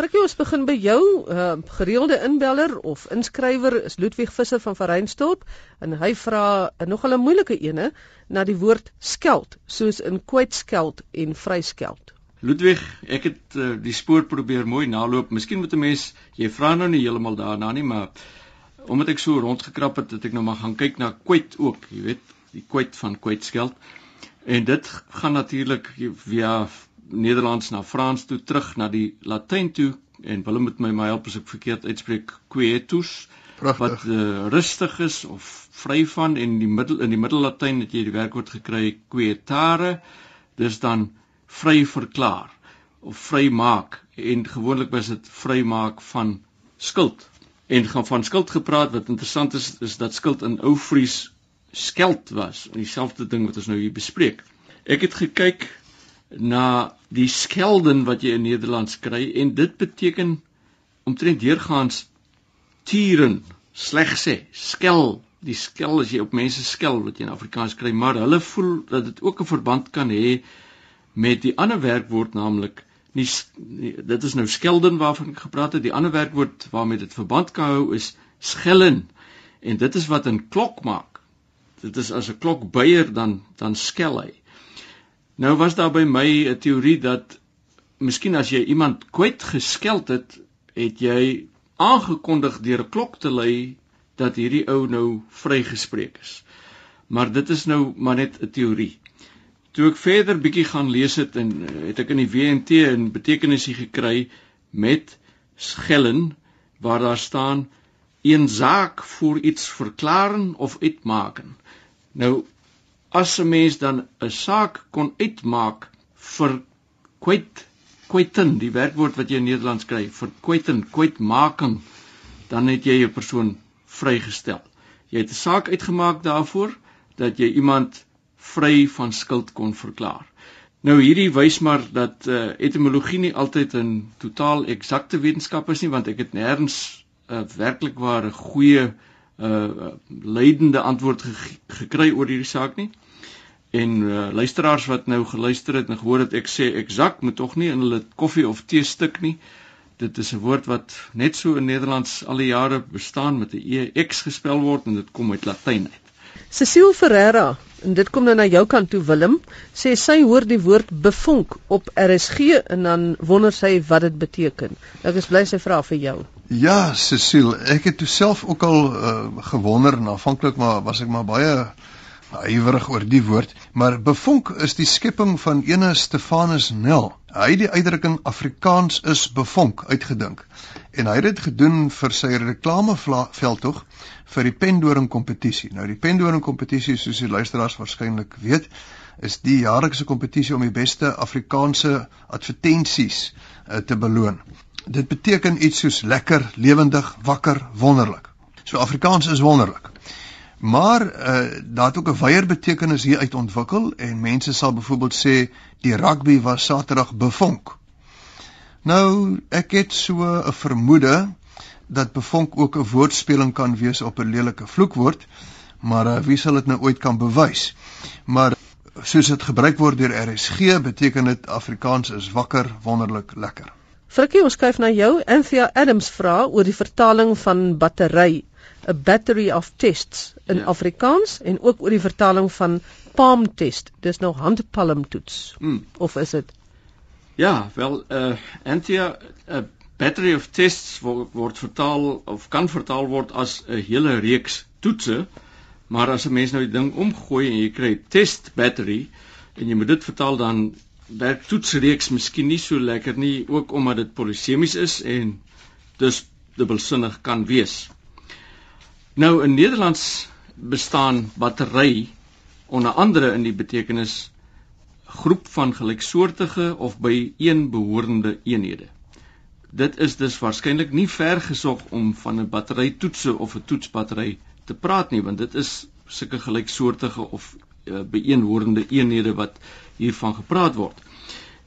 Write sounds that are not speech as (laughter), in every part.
Frikkie, ons begin by jou. Uh, gereelde inbeller of inskrywer is Ludwig Visser van Vereinstorp en hy vra 'n nogal 'n moeilike ene na die woord skeld, soos in kwytskeld en vryskeld. Ludwig, ek het uh, die spoor probeer mooi naloop. Miskien moet 'n mens, jy vra nou nie heeltemal daarna nie, maar omdat ek so rondgekrap het, het ek nou maar gaan kyk na kwyt ook, jy weet, die kwyt van kwytskeld. En dit gaan natuurlik via Nederlands na Frans toe terug na die Latyn toe en hulle moet my my help as ek verkeerd uitspreek quietus Prachtig. wat uh, rustig is of vry van en in die middel in die middellatyn het jy die werkwoord gekry quietare dis dan vry verklaar of vry maak en gewoonlik was dit vry maak van skuld en gaan van skuld gepraat wat interessant is is dat skuld in ou Fries skeld was dieselfde ding wat ons nou hier bespreek ek het gekyk na die skelden wat jy in Nederlands kry en dit beteken omtrent deurgaans tieren sleg sê skel. Die skel as jy op mense skel wat jy in Afrikaans kry maar hulle voel dat dit ook 'n verband kan hê met die ander werkwoord naamlik nie, nie dit is nou skelden waarvan ek gepraat het die ander werkwoord waarmee dit verband kan hou is skellen en dit is wat 'n klok maak. Dit is as 'n klok beier dan dan skel hy Nou was daar by my 'n teorie dat miskien as jy iemand kwyt geskeld het, het jy aangekondig deur 'n klok te lui dat hierdie ou nou vrygespreek is. Maar dit is nou maar net 'n teorie. Toe ek verder bietjie gaan lees het en eh, het ek in die WNT 'n betekenisie gekry met skellen waar daar staan een saak vir iets verklaar of uitmaak. Nou as 'n mens dan 'n saak kon uitmaak vir kwyt kwyten die werkwoord wat jy in Nederlands kry vir kwyten kwytmaking dan het jy 'n persoon vrygestel. Jy het 'n saak uitgemaak daarvoor dat jy iemand vry van skuld kon verklaar. Nou hierdie wys maar dat uh, etimologie nie altyd 'n totaal eksakte wetenskap is nie want ek het nêrens 'n uh, werklik ware goeie uh leidende antwoord ge gekry oor hierdie saak nie. En uh luisteraars wat nou geluister het en gehoor het ek sê eksak moet tog nie in hulle koffie of tee stik nie. Dit is 'n woord wat net so in Nederlands al die jare bestaan met 'n ex gespel word en dit kom uit Latyn uit. Cecile Ferreira, en dit kom nou na jou kant toe Willem, sê sy hoor die woord bevonk op RSG en dan wonder sy wat dit beteken. Ek is bly sy vra vir jou. Ja, Cecile, ek het self ook al uh, gewonder en aanvanklik maar was ek maar baie huiwerig oor die woord, maar bevonk is die skepping van ene Stefanus Nel. Hy het die uitdrukking Afrikaans is bevonk uitgedink en hy het dit gedoen vir sy reklameveldtog vir die pendoring kompetisie. Nou die pendoring kompetisie soos die luisteraars waarskynlik weet, is die jaarlikse kompetisie om die beste Afrikaanse advertensies uh, te beloon. Dit beteken iets soos lekker, lewendig, wakker, wonderlik. So Afrikaans is wonderlik. Maar uh daar het ook 'n wyeer betekenis hier uit ontwikkel en mense sal byvoorbeeld sê die rugby was Saterdag bevonk. Nou ek het so 'n vermoede dat bevonk ook 'n woordspeling kan wees op 'n lelike vloekwoord, maar uh, wie sal dit nou ooit kan bewys? Maar soos dit gebruik word deur RSG beteken dit Afrikaans is wakker, wonderlik, lekker. Frikkie, ons kyk na jou. Anthea Adams vra oor die vertaling van battery, a battery of tests in ja. Afrikaans en ook oor die vertaling van palm test. Dis nou handpalmtoets. Hmm. Of is dit? Ja, wel eh uh, Anthea a battery of tests word, word vertaal of kan vertaal word as 'n hele reeks toetse. Maar as 'n mens nou die ding omgooi en jy kry test battery en jy moet dit vertaal dan werk toetsreeks miskien nie so lekker nie ook omdat dit polisemies is en dus dubbelsinnig kan wees. Nou in Nederlands bestaan battery onder andere in die betekenis groep van gelyksoortige of by een behorende eenhede. Dit is dus waarskynlik nie ver gesog om van 'n battery toetse of 'n toetsbattery te praat nie want dit is sulke gelyksoortige of uh, byeenhorende eenhede wat hiervan gepraat word.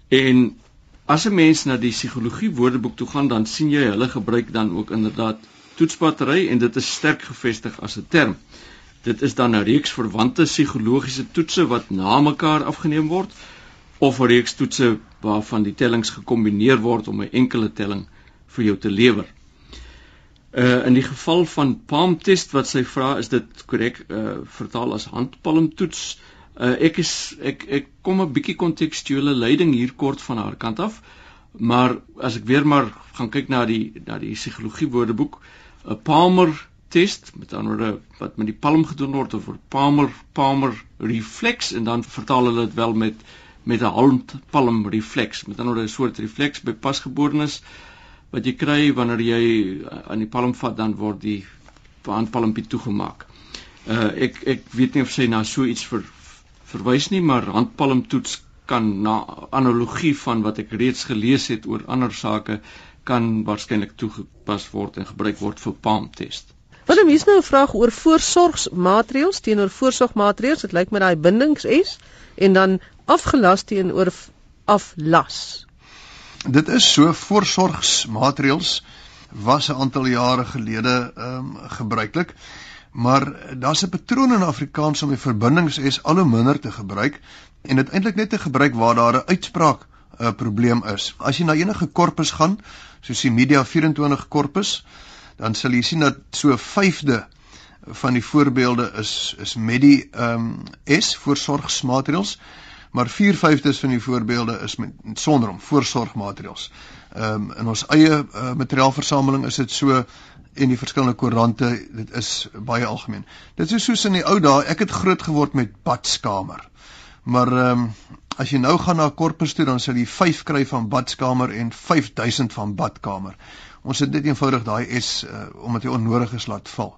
En as 'n mens na die psigologie woordeboek toe gaan, dan sien jy hulle gebruik dan ook inderdaad toetsbattery en dit is sterk gevestig as 'n term. Dit is dan 'n reeks verwante psigologiese toetse wat na mekaar afgeneem word of 'n reeks toetse waarvan die tellings gekombineer word om 'n enkele telling vir jou te lewer. Uh in die geval van palm test wat sy vra is dit korrek uh vertaal as handpalm toets. Uh ek is ek ek kom 'n bietjie kontekstuele leiding hier kort van haar kant af. Maar as ek weer maar gaan kyk na die na die psigologie woordeboek, 'n palmer test met ander woorde wat met die palm gedoen word of palmer palmer reflex en dan vertaal hulle dit wel met met 'n handpalm reflex met ander woorde 'n soort reflex by pasgeborenes wat jy kry wanneer jy uh, aan die palm vat dan word die handpalmpie toegemaak. Uh ek ek weet nie of sy na so iets ver, verwys nie maar handpalmtoets kan na analogie van wat ek reeds gelees het oor ander sake kan waarskynlik toegepas word en gebruik word vir palm test. Willem, hier's nou 'n vraag oor voorsorgsmaatreëls teenoor voorsorgmaatreëls. Dit lyk met daai bindings S en dan afgelas teenoor aflas. Dit is so voorsorgsmaatreëls was 'n aantal jare gelede ehm um, gebruiklik. Maar daar's 'n patroon in Afrikaans om die verbindings S al hoe minder te gebruik en dit eintlik net te gebruik waar daar 'n uitspraak 'n uh, probleem is. As jy na enige korpus gaan, soos die Media 24 korpus, dan sal jy sien dat so 'n vyfde van die voorbeelde is is met die ehm um, S voorsorgsmaatreëls maar 4/5 van die voorbeelde is met, sonder om voorsorgmaatreëls. Ehm um, in ons eie uh, materiaalversameling is dit so en die verskillende koerante dit is baie algemeen. Dit is soos in die ou dae, ek het groot geword met badskamer. Maar ehm um, as jy nou gaan na 'n korpus toe dan sal jy 5 kry van badskamer en 5000 van badkamer. Ons het net eenvoudig daai S uh, omdat hy onnodig is laat val.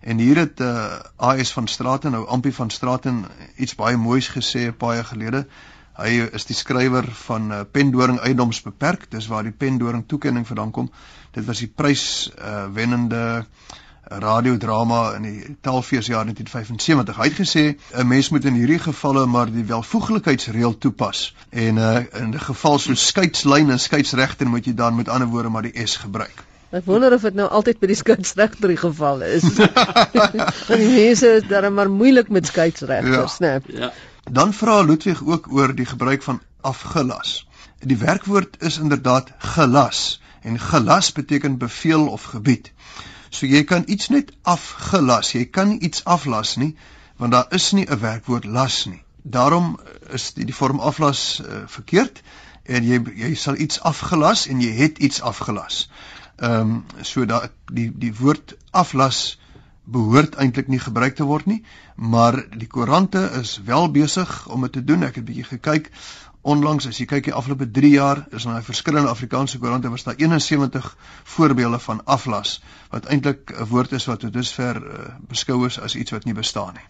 En hier het uh, AS van Straten nou Ampie van Straten iets baie moois gesê 'n paar jaar gelede. Hy is die skrywer van uh, Pendoring Eiendoms Beperk, dis waar die Pendoring toekenning vandaan kom. Dit was die prys uh, wennende uh, radiodrama in die Telfeesjaar 1975. Hy het gesê 'n mens moet in hierdie gevalle maar die welvoeglikheidsreël toepas en uh, in 'n geval so skeidslyn en skeidsregter moet jy dan met ander woorde maar die S gebruik. Ek wonder of dit nou altyd by die skeidsregter die geval is. (laughs) Want die mense is dan maar moeilik met skeidsregters, ja. né? Ja. Dan vra Ludwig ook oor die gebruik van afgelas. Die werkwoord is inderdaad gelas en gelas beteken beveel of gebied. So jy kan iets net afgelas. Jy kan nie iets aflas nie want daar is nie 'n werkwoord las nie. Daarom is die, die vorm aflas uh, verkeerd en jy jy sal iets afgelas en jy het iets afgelas. Ehm um, so dat die die woord aflas behoort eintlik nie gebruik te word nie, maar die koerante is wel besig om dit te doen. Ek het bietjie gekyk onlangs as jy kyk die afgelope 3 jaar is daar verskillende Afrikaanse koerante was daar 71 voorbeelde van aflas wat eintlik 'n woord is wat tot dusver uh, beskou is as iets wat nie bestaan nie.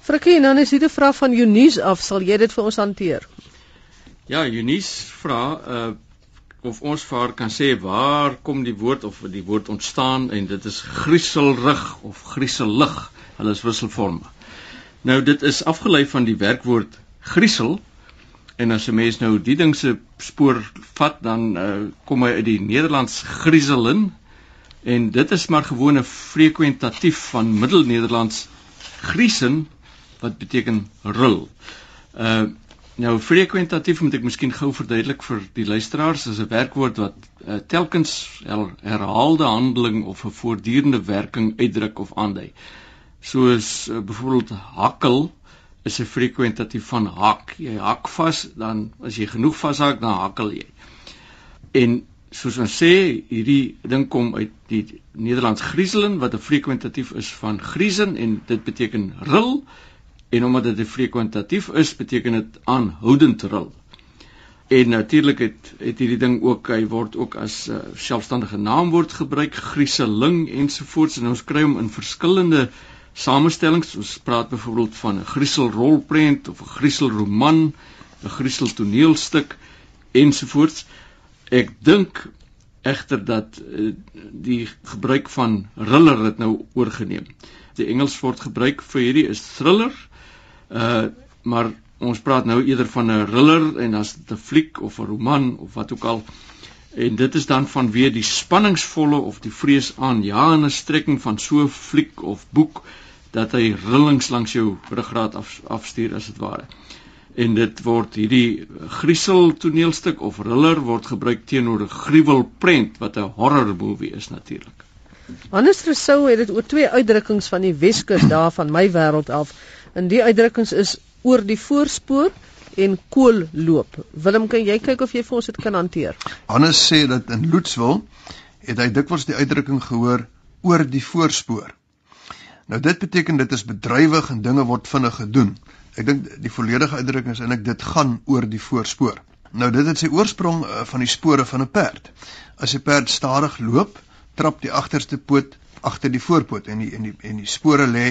Frikkie, dan is hier 'n vraag van Eunice af, sal jy dit vir ons hanteer? Ja, Eunice vra uh of ons vir haar kan sê waar kom die woord of die woord ontstaan en dit is grieselrig of grieselig. Hulle is wisselvorme. Nou dit is afgelei van die werkwoord griesel En as 'n mens nou die ding se spoor vat, dan uh, kom hy uit die Nederlands grieselen en dit is maar gewone frekwentatief van Middelnederlands griesen wat beteken rul. Uh nou frekwentatief moet ek miskien gou verduidelik vir die luisteraars, is 'n werkwoord wat uh, telkens her, herhaalde handeling of 'n voortdurende werking uitdruk of aandui. Soos uh, byvoorbeeld hakkel is 'n frekwentatief van hak. Jy hak vas, dan as jy genoeg vashak, dan hakkel jy. En soos ons sê, hierdie ding kom uit die Nederlands grieselen wat 'n frekwentatief is van griesen en dit beteken ril en omdat dit 'n frekwentatief is, beteken dit aanhoudend ril. En natuurlik het het hierdie ding ook hy word ook as 'n uh, selfstandige naamwoord gebruik, grieseling ensovoorts en ons kry hom in verskillende samestellings. Ons praat byvoorbeeld van 'n griesel rolprent of 'n griesel roman, 'n griesel toneelstuk ensovoorts. Ek dink egter dat uh, die gebruik van thriller dit nou oorgeneem. Die Engels word gebruik vir hierdie is thriller. Uh maar ons praat nou eerder van 'n thriller en as dit 'n fliek of 'n roman of wat ook al en dit is dan vanweë die spanningsvolle of die vreesaanjaende strekking van so 'n fliek of boek dat hy rillings langs jou ruggraat af, afstuur as dit ware. en dit word hierdie griesel toneelstuk of thriller word gebruik teenoor 'n gruwelprent wat 'n horror movie is natuurlik. Hannes Rousseau het dit oor twee uitdrukkings van die Weskus (coughs) daar van my wêreld af. En die uitdrukkings is oor die voorspoor en koolloop. Willem, kan jy kyk of jy vir ons dit kan hanteer? Hannes sê dat in Loetswil het hy dikwels die uitdrukking gehoor oor die voorspoor. Nou dit beteken dit is bedrywig en dinge word vinnig gedoen. Ek dink die volledige uitdrukking is eintlik dit gaan oor die voorspoor. Nou dit het sy oorsprong uh, van die spore van 'n perd. As 'n perd stadig loop, trap die agterste poot agter die voorpoot en die en die en die spore lê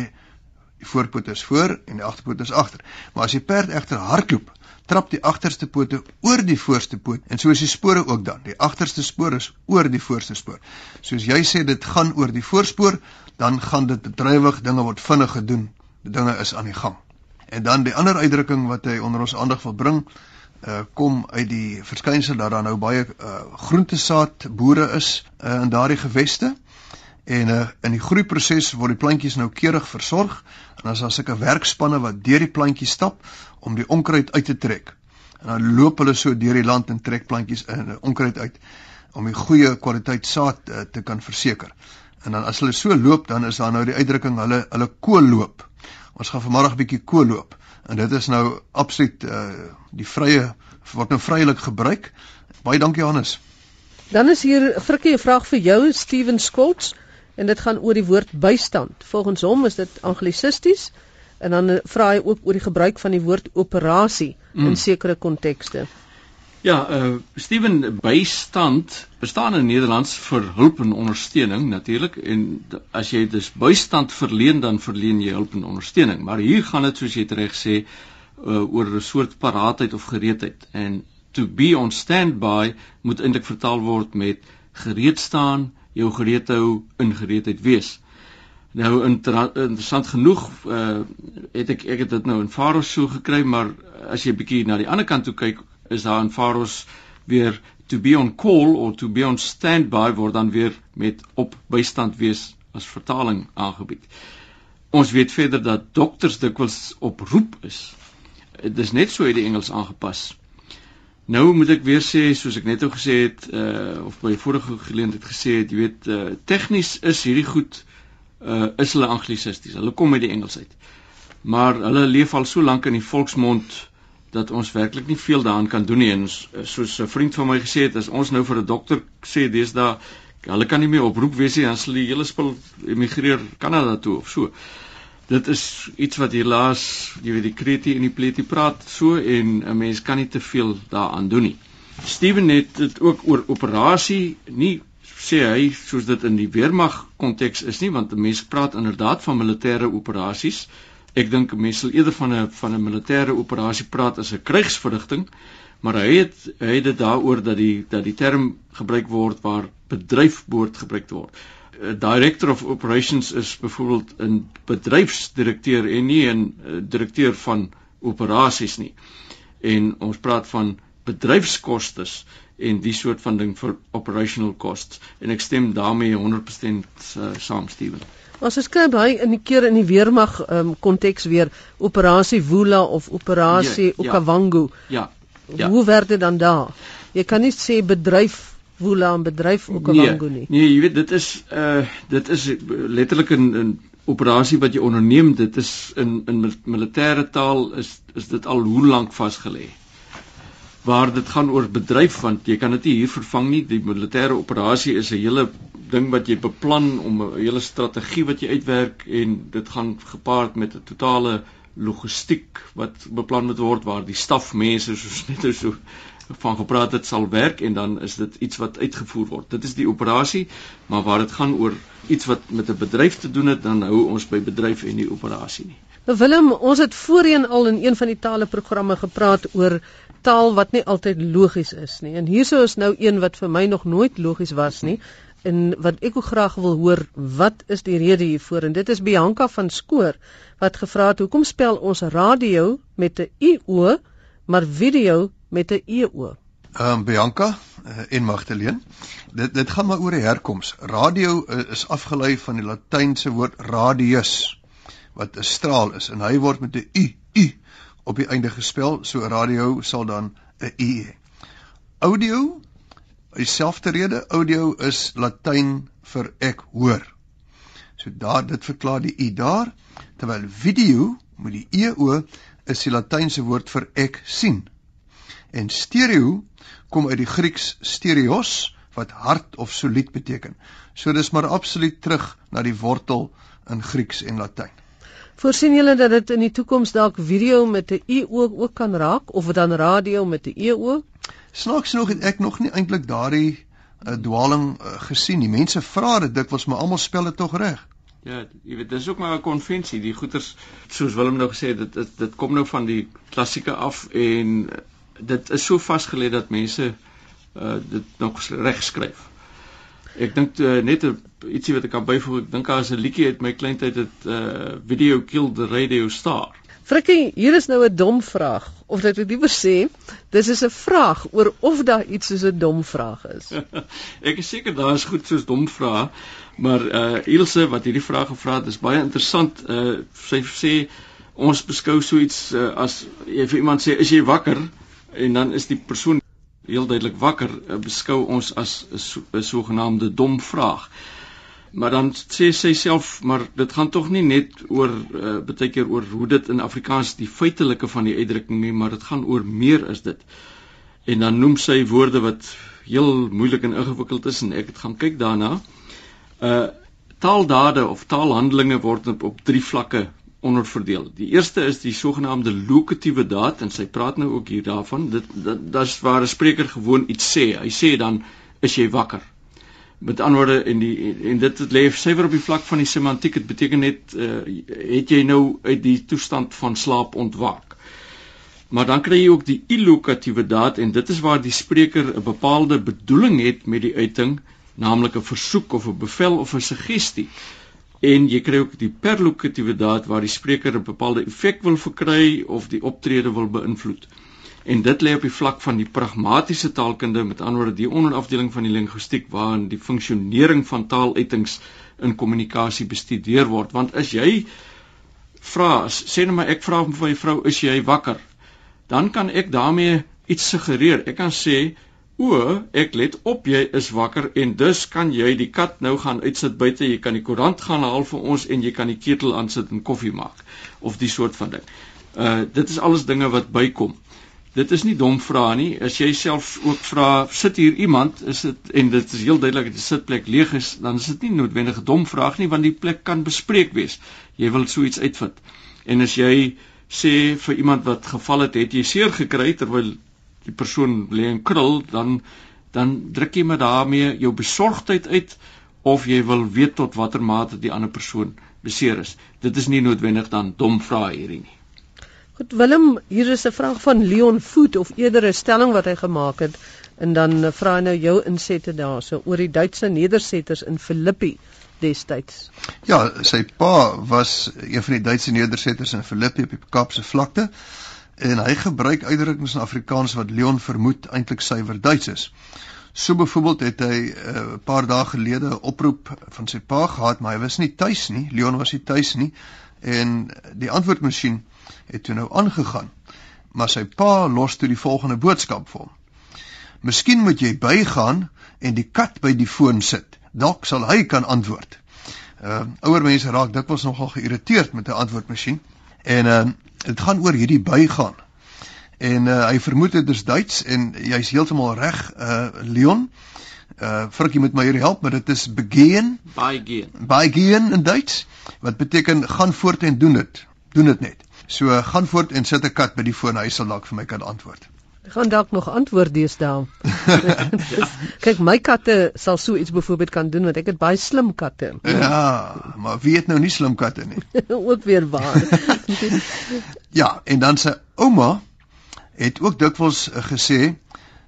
die voorpoot is voor en die agterpoot is agter. Maar as die perd egter hardloop, trap die agterste pote oor die voorste poot en so is die spore ook dan. Die agterste spoor is oor die voorste spoor. Soos jy sê dit gaan oor die voorspoor, dan gaan dit bedrywig, dinge word vinnig gedoen. Die dinge is aan die gang. En dan die ander uitdrukking wat hy onder ons aandag wil bring, uh kom uit die verskynsel dat daar nou baie uh groentesaad boere is uh, in daardie geweste. En uh in die groeiproses word die plantjies nou keurig versorg en as daar sulke werkspanne wat deur die plantjies stap om die onkruid uit te trek. En dan loop hulle so deur die land en trek plantjies in onkruid uit om die goeie kwaliteit saad uh, te kan verseker. En dan as hulle so loop, dan is daar nou die uitdrukking hulle hulle kool loop. Ons gaan vanmiddag 'n bietjie kool loop en dit is nou absoluut uh die vrye word nou vrylik gebruik. Baie dankie Johannes. Dan is hier frikkie 'n vraag vir jou Steven Skolts en dit gaan oor die woord bystand. Volgens hom is dit anglisisties en dan vra hy ook oor die gebruik van die woord operasie mm. in sekere kontekste. Ja, uh Steven bystand bestaan in Nederlands vir hulp en ondersteuning natuurlik en as jy dus bystand verleen dan verleen jy hulp en ondersteuning. Maar hier gaan dit soos jy reg sê uh oor 'n soort paraatheid of gereedheid en to be on standby moet eintlik vertaal word met gereed staan, jou gereed hou, in gereedheid wees. Nou inter interessant genoeg uh het ek ek het dit nou in Faros so gekry, maar as jy bietjie na die ander kant toe kyk is daar in Faros weer to be on call of to be on standby word dan weer met op bystand wees as vertaling aangebied. Ons weet verder dat dokters dikwels op roep is. Dit is net so uit die Engels aangepas. Nou moet ek weer sê soos ek net ou gesê het uh of by vorige geleentheid gesê het, jy weet uh tegnies is hierdie goed uh is hulle anglisisties. Hulle kom uit die Engels uit. Maar hulle leef al so lank in die volksmond dat ons werklik nie veel daaraan kan doen nie. En soos 'n vriend van my gesê het as ons nou vir 'n dokter sê deesdae hulle kan nie meer oproep wees nie dan sal die hele spul emigreer Kanada toe of so. Dit is iets wat helaas jy weet die kreti en die pleti praat so en 'n mens kan nie te veel daaraan doen nie. Steven het dit ook oor operasie nie sê hy soos dit in die weermag konteks is nie want 'n mens praat inderdaad van militêre operasies Ek dink mense sal eerder van 'n van 'n militêre operasie praat as 'n krygsverrigting, maar hy het hy het dit daaroor dat die dat die term gebruik word waar bedryf behoort gebruik te word. A director of operations is byvoorbeeld 'n bedryfsdirekteur en nie 'n eh, direkteur van operasies nie. En ons praat van bedryfskostes en die soort van ding vir operational costs en ek stem daarmee 100% uh, saam Steven. Ons skryf baie in die keer in die weermag um, konteks weer operasie Wula of operasie ja, Okavango. Ja. ja. Hoe word dit dan daar? Jy kan nie sê bedryf Wula en bedryf Okavango nee, nie. Nee, jy weet dit is uh dit is letterlik 'n 'n operasie wat jy onderneem. Dit is in in militêre taal is is dit al hoe lank vasgelê waar dit gaan oor bedryf want jy kan dit nie hier vervang nie die militêre operasie is 'n hele ding wat jy beplan om 'n hele strategie wat jy uitwerk en dit gaan gepaard met 'n totale logistiek wat beplan moet word waar die stafmense soos net so van gepraat het sal werk en dan is dit iets wat uitgevoer word. Dit is die operasie maar waar dit gaan oor iets wat met 'n bedryf te doen het dan hou ons by bedryf en die operasie nie. Nou Willem, ons het voorheen al in een van die tale programme gepraat oor taal wat nie altyd logies is nie. En hierso is nou een wat vir my nog nooit logies was nie en wat ek ook graag wil hoor, wat is die rede hiervoor? En dit is Bianca van Skoor wat gevra het, "Hoekom spel ons radio met 'n i o, maar video met 'n e o?" Ehm um, Bianca uh, en Magdalene, dit dit gaan maar oor die herkoms. Radio uh, is afgelei van die latynse woord radius wat 'n straal is en hy word met 'n u u op die einde gespel, so radio sal dan 'n u hê. Audio dieselfde rede, audio is Latyn vir ek hoor. So daar dit verklaar die u daar, terwyl video met die eo is die Latynse woord vir ek sien. En stereo kom uit die Grieks stereos wat hard of solied beteken. So dis maar absoluut terug na die wortel in Grieks en Latyn. Voorsien julle dat dit in die toekoms dalk video met 'n u ook ook kan raak of dan radio met 'n eo? Snaaks nog het ek nog nie eintlik daardie uh, dwaling uh, gesien nie. Mense vra dit dikwels, maar almal spel dit tog reg. Ja, jy weet, dis ook maar 'n konvensie. Die goeters soos Willem nou gesê het, dit, dit dit kom nou van die klassieke af en dit is so vasgelê dat mense uh dit nog reg skryf. Ek dink uh, net 'n ietsie wat ek kan byvoeg, ek dink daar is 'n liedjie uit my kleintyd het uh video kill the radio star. Frikkie, hier is nou 'n dom vraag of dit moet liewer sê, dis is 'n vraag oor of daar iets soos 'n dom vraag is. (laughs) ek is seker daar is goed soos dom vrae, maar uh Ilse wat hierdie vraag gevra het, is baie interessant. Uh sy sê ons beskou so iets uh, as jy vir iemand sê is jy wakker en dan is die persoon heel duidelik wakker eh, beskou ons as 'n sogenaamde dom vraag. Maar dan sê sy self, maar dit gaan tog nie net oor uh, baie keer oor hoe dit in Afrikaans die feitelike van die uitdrukking nie, maar dit gaan oor meer is dit. En dan noem sy woorde wat heel moeilik en ingewikkeld is en ek het gaan kyk daarna. Uh taaldade of taalhandelinge word op, op drie vlakke onderverdeel. Die eerste is die sogenaamde lokatiewe daad en sy praat nou ook hier daarvan. Dit dat's waar 'n spreker gewoon iets sê. Hy sê dan is jy wakker. Met ander woorde en die en dit lê suiwer op die vlak van die semantiek. Dit beteken net uh, het jy nou uit die toestand van slaap ontwaak. Maar dan kry jy ook die illokatiewe daad en dit is waar die spreker 'n bepaalde bedoeling het met die uiting, naamlik 'n versoek of 'n bevel of 'n suggestie en jy kry ook die perlokatiewe daad waar die spreker 'n bepaalde effek wil verkry of die optrede wil beïnvloed. En dit lê op die vlak van die pragmatiese taalkunde, met ander woorde die onderafdeling van die linguistiek waarin die funksionering van taaluitings in kommunikasie bestudeer word. Want as jy vra, sê net maar ek vra vir my vrou, is jy wakker? Dan kan ek daarmee iets suggereer. Ek kan sê O, ek let op jy is wakker en dus kan jy die kat nou gaan uitsit buite, jy kan die koerant gaan haal vir ons en jy kan die ketel aansit en koffie maak of die soort van ding. Uh dit is alles dinge wat bykom. Dit is nie dom vrae nie. As jy self ook vra, sit hier iemand, is dit en dit is heel duidelik dat die sitplek leeg is, dan is dit nie noodwendig 'n dom vraag nie want die plek kan bespreek wees. Jy wil so iets uitvind. En as jy sê vir iemand wat geval het, het jy seer gekry terwyl die persoon lê en krul, dan dan druk jy met daarmee jou besorgdheid uit of jy wil weet tot watter mate die ander persoon beseer is. Dit is nie noodwendig dan dom vrae hierdie nie. Goed Willem, hier is 'n vraag van Leon Voet of eerder 'n stelling wat hy gemaak het en dan vra hy nou jou insette daarso oor die Duitse nedersetters in Filippi destyds. Ja, sy pa was een van die Duitse nedersetters in Filippi op die Kaapse vlakte en hy gebruik uitdrukkings in Afrikaans wat Leon vermoed eintlik suiwer Duits is. So byvoorbeeld het hy 'n uh, eh, paar dae gelede 'n oproep van sy pa gehad, maar hy was nie tuis nie. Leon was nie tuis nie en die antwoordmasjien het toe nou aangegaan. Maar sy pa los toe die volgende boodskap vir hom. Miskien moet jy bygaan en die kat by die foon sit. Dalk sal hy kan antwoord. Uh ouer mense raak dikwels nogal geïrriteerd met 'n antwoordmasjien. En uh dit gaan oor hierdie bygaan. En uh, hy vermoed dit is Duits en jy's heeltemal reg, uh Leon. Uh Frikkie moet my hier help, maar dit is begin. Begin. Begin in Duits wat beteken gaan voort en doen dit. Doen dit net. So gaan voort en sit 'n kat by die foon, hy sal dalk vir my kan antwoord. Ek gaan dalk nog antwoord deesdae. (laughs) Kyk, my katte sal so iets byvoorbeeld kan doen want ek het baie slim katte. Ja, maar wie het nou nie slim katte nie? (laughs) ook weer waar. (laughs) ja, en dan sy ouma het ook dikwels uh, gesê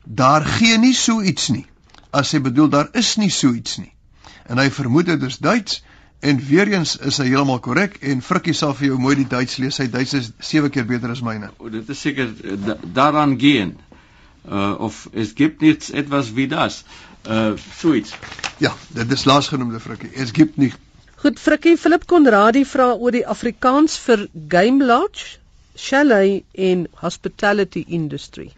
daar gee nie so iets nie. As sy bedoel daar is nie so iets nie. En hy vermoed dit is Duits En weer eens is hy heeltemal korrek en Frikkie sal vir jou mooi die Duits lees. Sy Duits is 7 keer beter as myne. O, dit is seker uh, daaraan gehen. Uh of es gibt nichts etwas wie das. Uh suits. Ja, dit is laasgenoemde Frikkie. Es gibt nicht. Goed, Frikkie, Philip Konradi vra oor die Afrikaans vir game lodge. chalet en hospitality industry.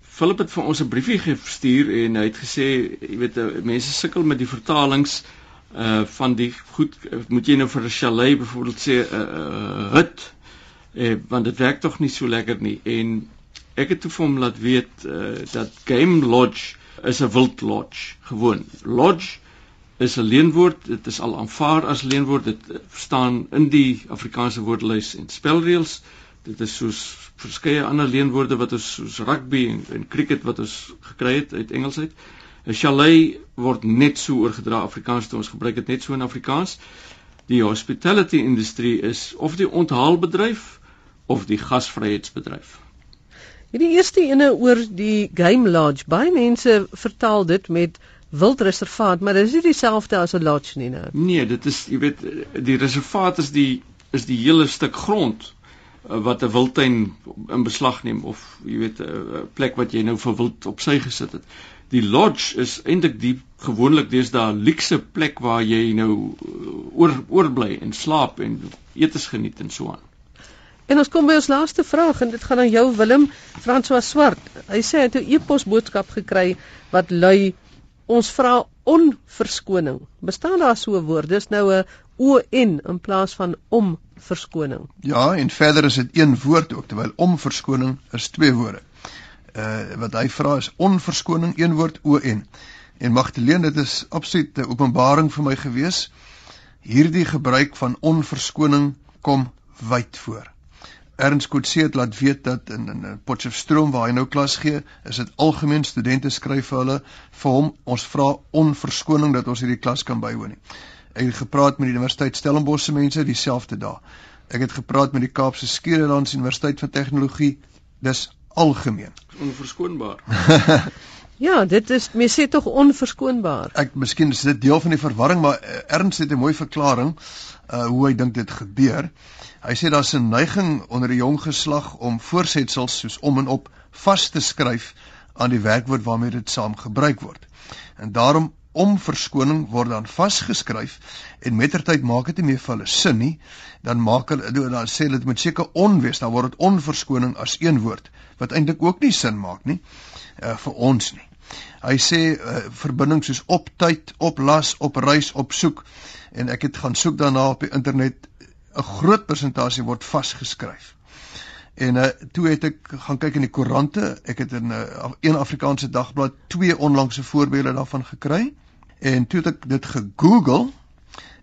Philip het vir ons 'n briefie gestuur en hy het gesê, jy weet, eh, mense sukkel met die vertalings uh van die goed moet jy nou vir 'n chalet byvoorbeeld sê 'n uh, uh, hut eh want dit werk tog nie so lekker nie. En ek het toe vir hom laat weet uh, dat game lodge is 'n wild lodge gewoon. Lodge is 'n leenwoord dit is al aanvaar as leenwoord. Dit staan in die Afrikaanse woordelys en spelreëls. Dit is soos verskeie ander leenwoorde wat ons soos rugby en, en cricket wat ons gekry het uit Engels uit. 'n Chalet word net so oorgedra Afrikaans toe ons gebruik dit net so in Afrikaans. Die hospitality industrie is of die onthaalbedryf of die gasvryheidsbedryf. Hierdie eerste ene oor die game lodge. Baie mense vertaal dit met wildreservaat, maar dit is nie dieselfde as 'n lodge nie nou. Nee, dit is jy weet die reservaat is die is die hele stuk grond Eh, wat 'n wildtuin in beslag neem of jy weet eh, 'n plek wat jy nou vir wild op sy gesit het. Die lodge is eintlik die gewoonlik deesdae luukse plek waar jy nou eh, oor oorbly en slaap en etes geniet en so aan. En ons kom by ons laaste vraag en dit gaan aan jou Willem François Swart. Hy sê hy het 'n e-pos boodskap gekry wat lui ons vra onverskoning. Bestaan daar so 'n woord? Dis nou 'n O N in plaas van om verskoning. Ja, en verder is dit een woord ook terwyl om verskoning is twee woorde. Uh wat hy vra is onverskoning een woord O N. En Magdalene, dit is absoluut 'n openbaring vir my gewees. Hierdie gebruik van onverskoning kom wyd voor. Ernst Coetzee het laat weet dat in in Potchefstroom waar hy nou klas gee, is dit algemeen studente skryf vir hulle vir hom ons vra onverskoning dat ons hierdie klas kan bywoon nie. Ek het gepraat met die Universiteit Stellenbosch se mense dieselfde dag. Ek het gepraat met die Kaapse Skiereiland Universiteit van Tegnologie. Dis algemeen. Onverskoonbaar. (laughs) ja, dit is mense sê tog onverskoonbaar. Ek miskien is dit deel van die verwarring, maar uh, Ernst het 'n mooi verklaring uh hoe hy dink dit gebeur. Hy sê daar's 'n neiging onder die jong geslag om voorsetsels soos om en op vas te skryf aan die werkwoord waarmee dit saam gebruik word. En daarom om verskoning word dan vasgeskryf en mettertyd maak dit nie meer vir hulle sin nie dan maak hulle dan sê hulle dit moet seker onwees dan word dit onverskoning as een woord wat eintlik ook nie sin maak nie uh, vir ons nie hy sê uh, verbindings soos op tyd op las op reis op soek en ek het gaan soek daarna op die internet 'n groot persentasie word vasgeskryf En uh, toe het ek gaan kyk in die koerante. Ek het in 'n uh, een Afrikaanse dagblad twee onlangse voorbeelde daarvan gekry. En toe het ek dit gegoogel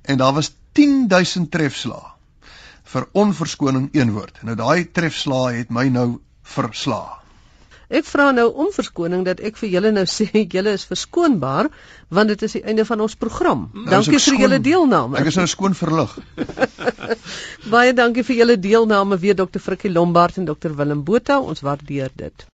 en daar was 10000 trefslae vir onverskoning een woord. Nou daai trefslae het my nou verslae. Ek vra nou om verskoning dat ek vir julle nou sê (laughs) julle is verskoonbaar want dit is die einde van ons program. Nou, dankie vir julle deelname. Ek is nou skoon verlig. (laughs) Baie dankie vir julle deelname weer Dr. Frikkie Lombard en Dr. Willem Botha. Ons waardeer dit.